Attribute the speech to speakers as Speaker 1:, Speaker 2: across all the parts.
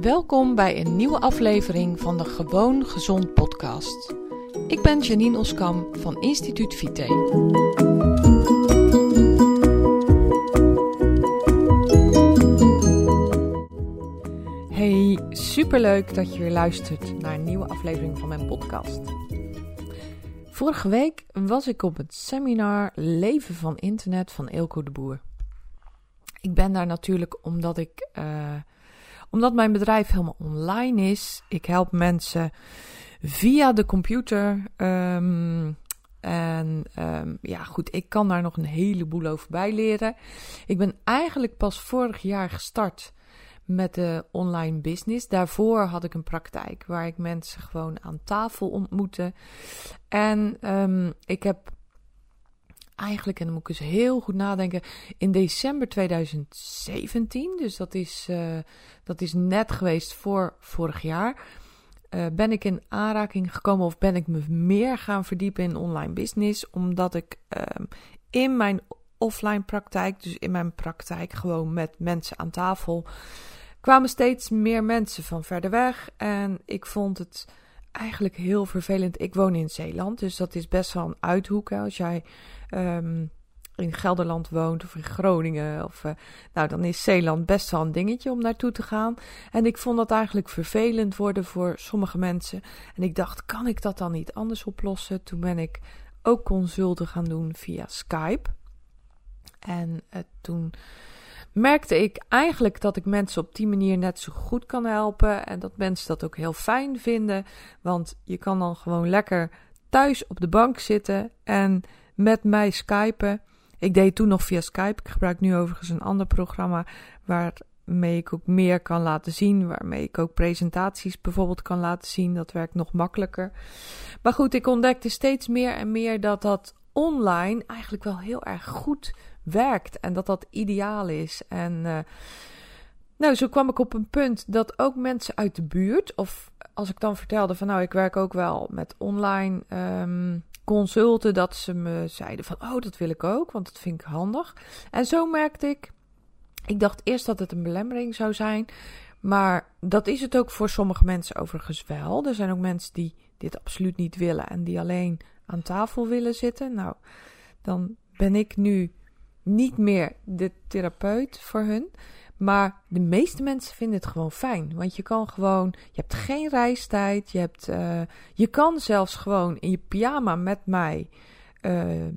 Speaker 1: Welkom bij een nieuwe aflevering van de Gewoon Gezond podcast. Ik ben Janine Oskam van Instituut Vite. Hey, superleuk dat je weer luistert naar een nieuwe aflevering van mijn podcast. Vorige week was ik op het seminar Leven van Internet van Eelco de Boer. Ik ben daar natuurlijk omdat ik, uh, omdat mijn bedrijf helemaal online is. Ik help mensen via de computer. Um, en um, ja, goed, ik kan daar nog een heleboel over bijleren. Ik ben eigenlijk pas vorig jaar gestart met de online business. Daarvoor had ik een praktijk waar ik mensen gewoon aan tafel ontmoette. En um, ik heb eigenlijk, en dan moet ik eens heel goed nadenken, in december 2017, dus dat is, uh, dat is net geweest voor vorig jaar, uh, ben ik in aanraking gekomen of ben ik me meer gaan verdiepen in online business, omdat ik uh, in mijn offline praktijk, dus in mijn praktijk gewoon met mensen aan tafel, kwamen steeds meer mensen van verder weg en ik vond het eigenlijk heel vervelend. Ik woon in Zeeland, dus dat is best wel een uithoek. Hè. Als jij um, in Gelderland woont of in Groningen, of, uh, nou, dan is Zeeland best wel een dingetje om naartoe te gaan. En ik vond dat eigenlijk vervelend worden voor sommige mensen. En ik dacht, kan ik dat dan niet anders oplossen? Toen ben ik ook consulten gaan doen via Skype. En uh, toen merkte ik eigenlijk dat ik mensen op die manier net zo goed kan helpen. En dat mensen dat ook heel fijn vinden. Want je kan dan gewoon lekker thuis op de bank zitten en met mij skypen. Ik deed toen nog via Skype. Ik gebruik nu overigens een ander programma waarmee ik ook meer kan laten zien. Waarmee ik ook presentaties bijvoorbeeld kan laten zien. Dat werkt nog makkelijker. Maar goed, ik ontdekte steeds meer en meer dat dat online eigenlijk wel heel erg goed werkt en dat dat ideaal is. En uh, nou, zo kwam ik op een punt dat ook mensen uit de buurt, of als ik dan vertelde van nou, ik werk ook wel met online um, consulten, dat ze me zeiden van oh, dat wil ik ook, want dat vind ik handig. En zo merkte ik, ik dacht eerst dat het een belemmering zou zijn, maar dat is het ook voor sommige mensen overigens wel. Er zijn ook mensen die dit absoluut niet willen en die alleen aan tafel willen zitten. Nou, dan ben ik nu niet meer de therapeut voor hun. Maar de meeste mensen vinden het gewoon fijn. Want je kan gewoon, je hebt geen reistijd. Je, hebt, uh, je kan zelfs gewoon in je pyjama met mij uh, uh,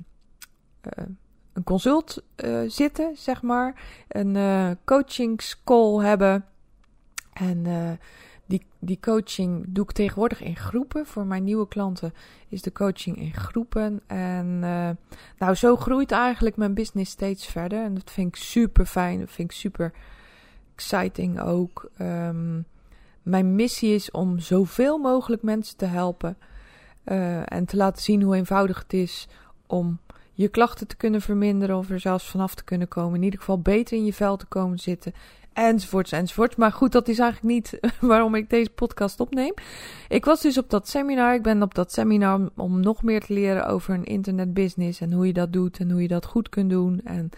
Speaker 1: een consult zitten, zeg maar. Een coachingscall hebben. En die, die coaching doe ik tegenwoordig in groepen. Voor mijn nieuwe klanten is de coaching in groepen. En uh, nou, zo groeit eigenlijk mijn business steeds verder. En dat vind ik super fijn. Dat vind ik super exciting ook. Um, mijn missie is om zoveel mogelijk mensen te helpen. Uh, en te laten zien hoe eenvoudig het is om je klachten te kunnen verminderen. Of er zelfs vanaf te kunnen komen. In ieder geval beter in je vel te komen zitten enzovoorts, enzovoorts. Maar goed, dat is eigenlijk niet waarom ik deze podcast opneem. Ik was dus op dat seminar. Ik ben op dat seminar om nog meer te leren over een internetbusiness en hoe je dat doet en hoe je dat goed kunt doen. En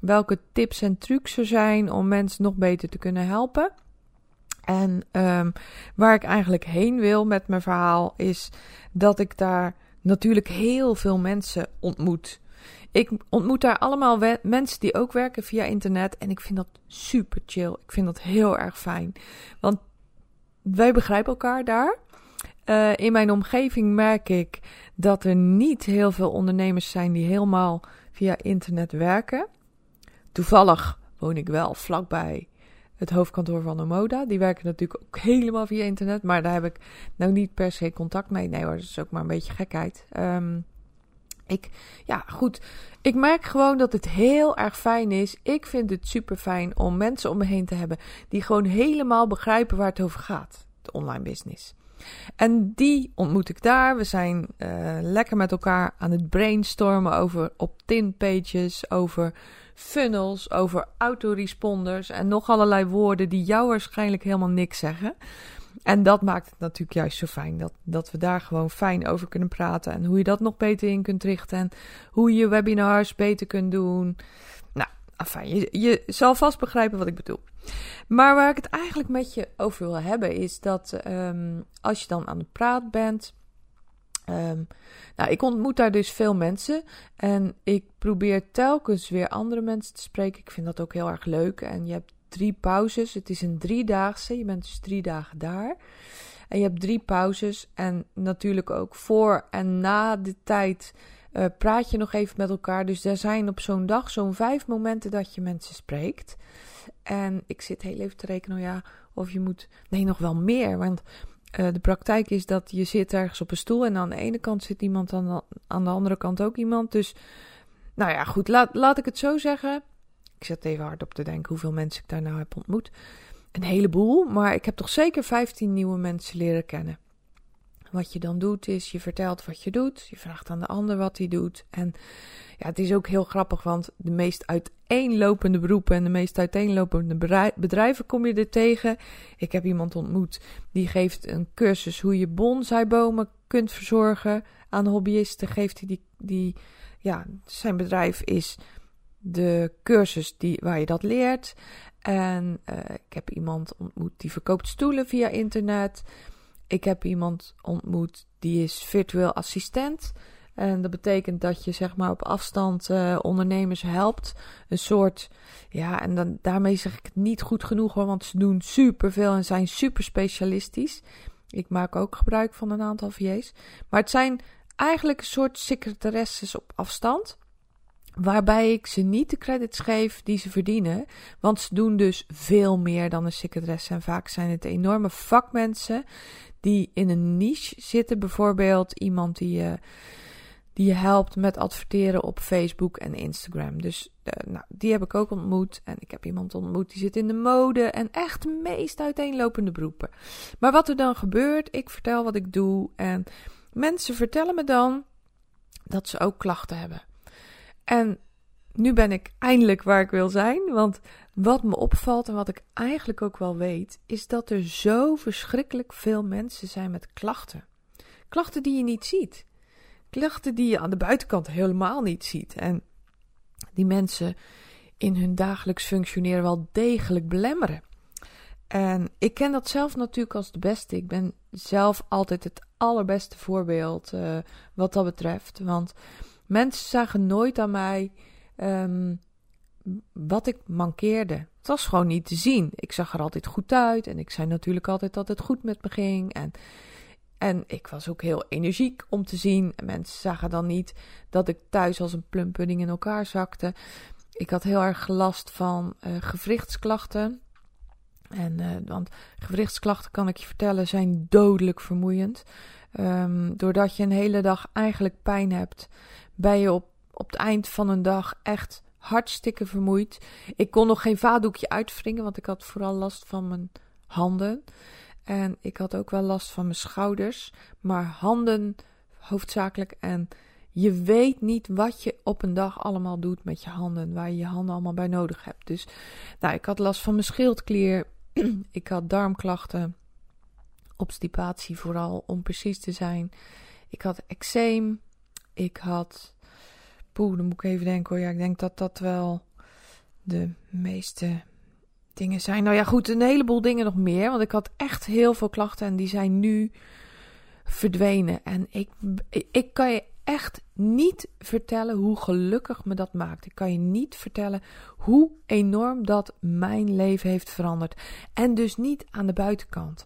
Speaker 1: welke tips en trucs er zijn om mensen nog beter te kunnen helpen. En um, waar ik eigenlijk heen wil met mijn verhaal is dat ik daar natuurlijk heel veel mensen ontmoet. Ik ontmoet daar allemaal mensen die ook werken via internet. En ik vind dat super chill. Ik vind dat heel erg fijn. Want wij begrijpen elkaar daar. Uh, in mijn omgeving merk ik dat er niet heel veel ondernemers zijn die helemaal via internet werken. Toevallig woon ik wel vlakbij het hoofdkantoor van Omoda. Die werken natuurlijk ook helemaal via internet. Maar daar heb ik nou niet per se contact mee. Nee hoor, dat is ook maar een beetje gekheid. Um, ik, ja, goed. Ik merk gewoon dat het heel erg fijn is. Ik vind het super fijn om mensen om me heen te hebben die gewoon helemaal begrijpen waar het over gaat. De online business. En die ontmoet ik daar. We zijn uh, lekker met elkaar aan het brainstormen over opt-in pages, over funnels, over autoresponders en nog allerlei woorden die jou waarschijnlijk helemaal niks zeggen. En dat maakt het natuurlijk juist zo fijn. Dat, dat we daar gewoon fijn over kunnen praten. En hoe je dat nog beter in kunt richten. En hoe je webinars beter kunt doen. Nou, enfin, je, je zal vast begrijpen wat ik bedoel. Maar waar ik het eigenlijk met je over wil hebben, is dat ehm, als je dan aan de praat bent. Um, nou, ik ontmoet daar dus veel mensen. En ik probeer telkens weer andere mensen te spreken. Ik vind dat ook heel erg leuk. En je hebt drie pauzes. Het is een driedaagse. Je bent dus drie dagen daar. En je hebt drie pauzes. En natuurlijk ook voor en na de tijd uh, praat je nog even met elkaar. Dus er zijn op zo'n dag zo'n vijf momenten dat je mensen spreekt. En ik zit heel even te rekenen, ja, of je moet. Nee, nog wel meer. Want uh, de praktijk is dat je zit ergens op een stoel en aan de ene kant zit iemand, aan de, aan de andere kant ook iemand. Dus, nou ja, goed, laat, laat ik het zo zeggen. Ik zet even hard op te denken hoeveel mensen ik daar nou heb ontmoet. Een heleboel, maar ik heb toch zeker 15 nieuwe mensen leren kennen. Wat je dan doet is, je vertelt wat je doet, je vraagt aan de ander wat hij doet. En ja, het is ook heel grappig, want de meest uiteenlopende beroepen en de meest uiteenlopende bedrijven kom je er tegen. Ik heb iemand ontmoet die geeft een cursus hoe je bonsaibomen kunt verzorgen aan hobbyisten. Geeft hij die, die, ja, zijn bedrijf is de cursus die, waar je dat leert. En uh, ik heb iemand ontmoet die verkoopt stoelen via internet. Ik heb iemand ontmoet die is virtueel assistent. En dat betekent dat je zeg maar op afstand uh, ondernemers helpt. Een soort, ja, en dan, daarmee zeg ik het niet goed genoeg hoor, want ze doen superveel en zijn super specialistisch. Ik maak ook gebruik van een aantal VA's. Maar het zijn eigenlijk een soort secretaresses op afstand. Waarbij ik ze niet de credits geef die ze verdienen. Want ze doen dus veel meer dan een secretaresse. En vaak zijn het enorme vakmensen die in een niche zitten. Bijvoorbeeld iemand die je, die je helpt met adverteren op Facebook en Instagram. Dus uh, nou, die heb ik ook ontmoet. En ik heb iemand ontmoet die zit in de mode. En echt meest uiteenlopende beroepen. Maar wat er dan gebeurt, ik vertel wat ik doe. En mensen vertellen me dan dat ze ook klachten hebben. En nu ben ik eindelijk waar ik wil zijn. Want wat me opvalt en wat ik eigenlijk ook wel weet, is dat er zo verschrikkelijk veel mensen zijn met klachten. Klachten die je niet ziet. Klachten die je aan de buitenkant helemaal niet ziet. En die mensen in hun dagelijks functioneren wel degelijk belemmeren. En ik ken dat zelf natuurlijk als de beste. Ik ben zelf altijd het allerbeste voorbeeld uh, wat dat betreft. Want mensen zagen nooit aan mij um, wat ik mankeerde. Het was gewoon niet te zien. Ik zag er altijd goed uit en ik zei natuurlijk altijd dat het goed met me ging. En, en ik was ook heel energiek om te zien. mensen zagen dan niet dat ik thuis als een plumpudding in elkaar zakte. Ik had heel erg last van uh, gewrichtsklachten. En, uh, want gewrichtsklachten, kan ik je vertellen, zijn dodelijk vermoeiend. Um, doordat je een hele dag eigenlijk pijn hebt, ben je op, op het eind van een dag echt hartstikke vermoeid. Ik kon nog geen vaatdoekje uitwringen, want ik had vooral last van mijn handen. En ik had ook wel last van mijn schouders, maar handen hoofdzakelijk. En je weet niet wat je op een dag allemaal doet met je handen, waar je je handen allemaal bij nodig hebt. Dus nou, ik had last van mijn schildklier, ik had darmklachten, obstipatie vooral, om precies te zijn. Ik had eczeem, ik had Poeh, dan moet ik even denken hoor. Ja, ik denk dat dat wel de meeste dingen zijn. Nou ja, goed, een heleboel dingen nog meer. Want ik had echt heel veel klachten en die zijn nu verdwenen. En ik, ik kan je echt niet vertellen hoe gelukkig me dat maakt. Ik kan je niet vertellen hoe enorm dat mijn leven heeft veranderd. En dus niet aan de buitenkant.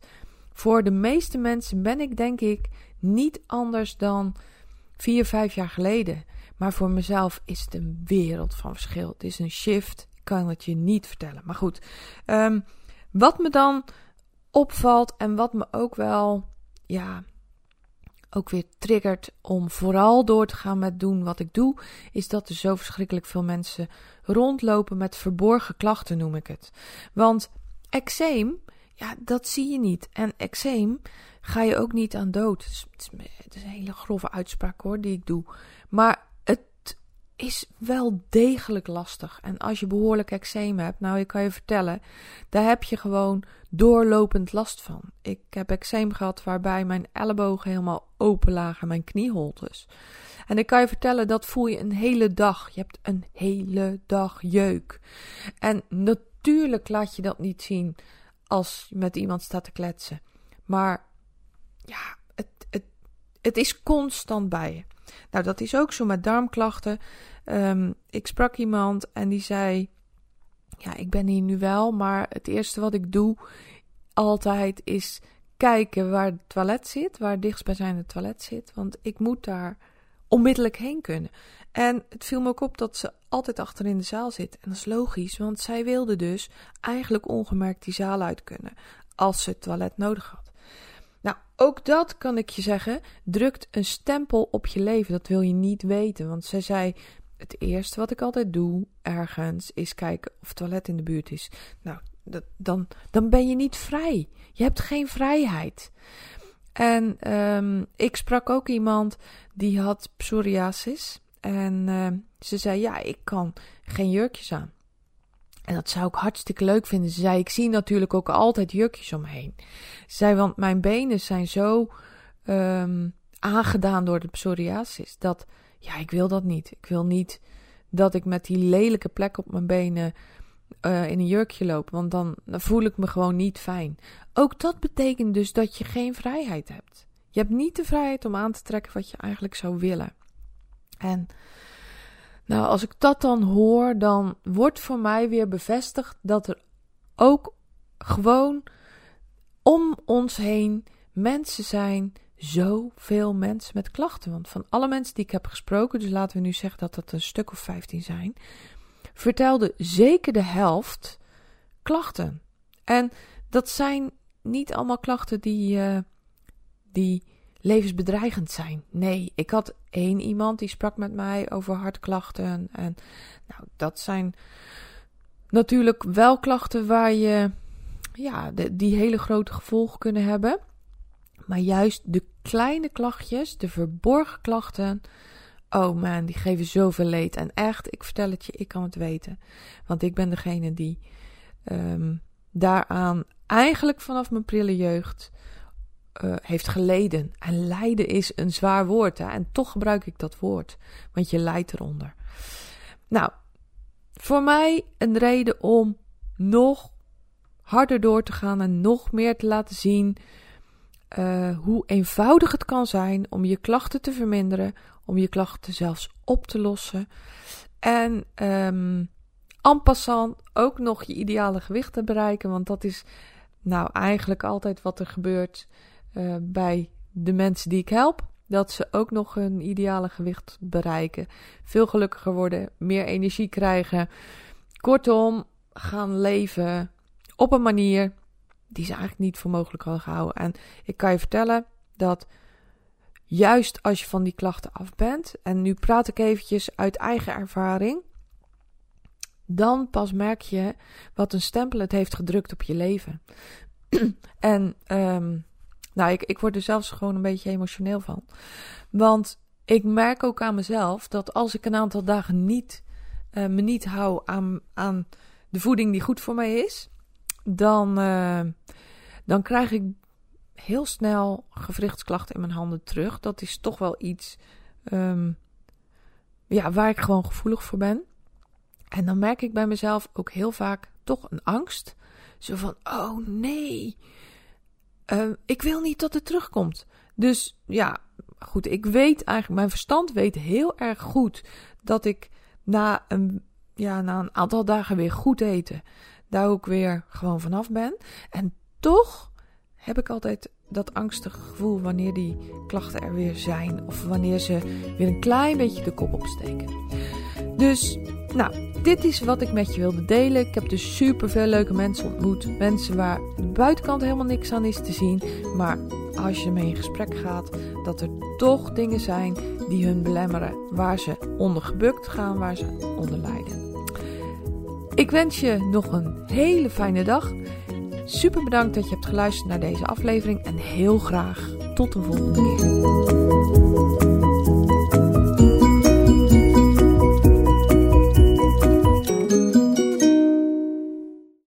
Speaker 1: Voor de meeste mensen ben ik denk ik niet anders dan vier, vijf jaar geleden. Maar voor mezelf is het een wereld van verschil. Het is een shift. Ik kan het je niet vertellen. Maar goed, um, wat me dan opvalt en wat me ook wel, ja, ook weer triggert om vooral door te gaan met doen wat ik doe, is dat er zo verschrikkelijk veel mensen rondlopen met verborgen klachten, noem ik het. Want eczeem, ja, dat zie je niet. En eczeem ga je ook niet aan dood. Het is, het een hele grove uitspraak hoor, die ik doe. Maar is wel degelijk lastig. En als je behoorlijk eczeem hebt, nou, ik kan je vertellen, daar heb je gewoon doorlopend last van. Ik heb eczeem gehad waarbij mijn ellebogen helemaal open lagen, mijn knieholtes. En ik kan je vertellen, dat voel je een hele dag. Je hebt een hele dag jeuk. En natuurlijk laat je dat niet zien als je met iemand staat te kletsen. Maar ja, het, het, het is constant bij je. Nou, dat is ook zo met darmklachten. Um, ik sprak iemand en die zei: Ja, ik ben hier nu wel, maar het eerste wat ik doe altijd is kijken waar het toilet zit, waar het dichtstbijzijnde toilet zit. Want ik moet daar onmiddellijk heen kunnen. En het viel me ook op dat ze altijd achter in de zaal zit. En dat is logisch, want zij wilde dus eigenlijk ongemerkt die zaal uit kunnen als ze het toilet nodig had. Nou, ook dat kan ik je zeggen, drukt een stempel op je leven. Dat wil je niet weten, want zij zei: Het eerste wat ik altijd doe ergens is kijken of het toilet in de buurt is. Nou, dat, dan, dan ben je niet vrij. Je hebt geen vrijheid. En um, ik sprak ook iemand die had psoriasis. En uh, ze zei: Ja, ik kan geen jurkjes aan. En dat zou ik hartstikke leuk vinden. Ze zei: Ik zie natuurlijk ook altijd jurkjes omheen. Ze zei: Want mijn benen zijn zo um, aangedaan door de psoriasis. Dat, ja, ik wil dat niet. Ik wil niet dat ik met die lelijke plek op mijn benen uh, in een jurkje loop. Want dan, dan voel ik me gewoon niet fijn. Ook dat betekent dus dat je geen vrijheid hebt. Je hebt niet de vrijheid om aan te trekken wat je eigenlijk zou willen. En nou, als ik dat dan hoor, dan wordt voor mij weer bevestigd dat er ook gewoon om ons heen mensen zijn, zoveel mensen met klachten. Want van alle mensen die ik heb gesproken, dus laten we nu zeggen dat dat een stuk of 15 zijn, vertelde zeker de helft klachten. En dat zijn niet allemaal klachten die, uh, die levensbedreigend zijn. Nee, ik had één iemand die sprak met mij over hartklachten. En nou, dat zijn natuurlijk wel klachten waar je ja, die hele grote gevolgen kunnen hebben. Maar juist de kleine klachtjes, de verborgen klachten. Oh man, die geven zoveel leed. En echt, ik vertel het je, ik kan het weten. Want ik ben degene die um, daaraan eigenlijk vanaf mijn prille jeugd uh, heeft geleden. En lijden is een zwaar woord. Hè? En toch gebruik ik dat woord. Want je lijdt eronder. Nou, voor mij een reden om nog harder door te gaan en nog meer te laten zien uh, hoe eenvoudig het kan zijn om je klachten te verminderen, om je klachten zelfs op te lossen. En um, en passant ook nog je ideale gewicht te bereiken, want dat is nou eigenlijk altijd wat er gebeurt uh, bij de mensen die ik help. Dat ze ook nog hun ideale gewicht bereiken. Veel gelukkiger worden, meer energie krijgen. Kortom, gaan leven op een manier die ze eigenlijk niet voor mogelijk hadden gehouden. En ik kan je vertellen dat juist als je van die klachten af bent, en nu praat ik eventjes uit eigen ervaring, dan pas merk je wat een stempel het heeft gedrukt op je leven. en um, nou, ik, ik word er zelfs gewoon een beetje emotioneel van. Want ik merk ook aan mezelf dat als ik een aantal dagen niet, uh, me niet hou aan, aan de voeding die goed voor mij is, dan, uh, dan krijg ik heel snel gewrichtsklachten in mijn handen terug. Dat is toch wel iets um, ja, waar ik gewoon gevoelig voor ben. En dan merk ik bij mezelf ook heel vaak toch een angst. Zo van: oh nee, uh, ik wil niet dat het terugkomt. Dus ja, goed, ik weet eigenlijk, mijn verstand weet heel erg goed dat ik na een, ja, na een aantal dagen weer goed eten, daar ook weer gewoon vanaf ben. En toch heb ik altijd dat angstige gevoel wanneer die klachten er weer zijn of wanneer ze weer een klein beetje de kop opsteken. Dus, nou, dit is wat ik met je wilde delen. Ik heb dus super veel leuke mensen ontmoet. Mensen waar de buitenkant helemaal niks aan is te zien. Maar als je mee in gesprek gaat, dat er toch dingen zijn die hun belemmeren. Waar ze onder gebukt gaan, waar ze onder lijden. Ik wens je nog een hele fijne dag. Super bedankt dat je hebt geluisterd naar deze aflevering. En heel graag tot de volgende keer.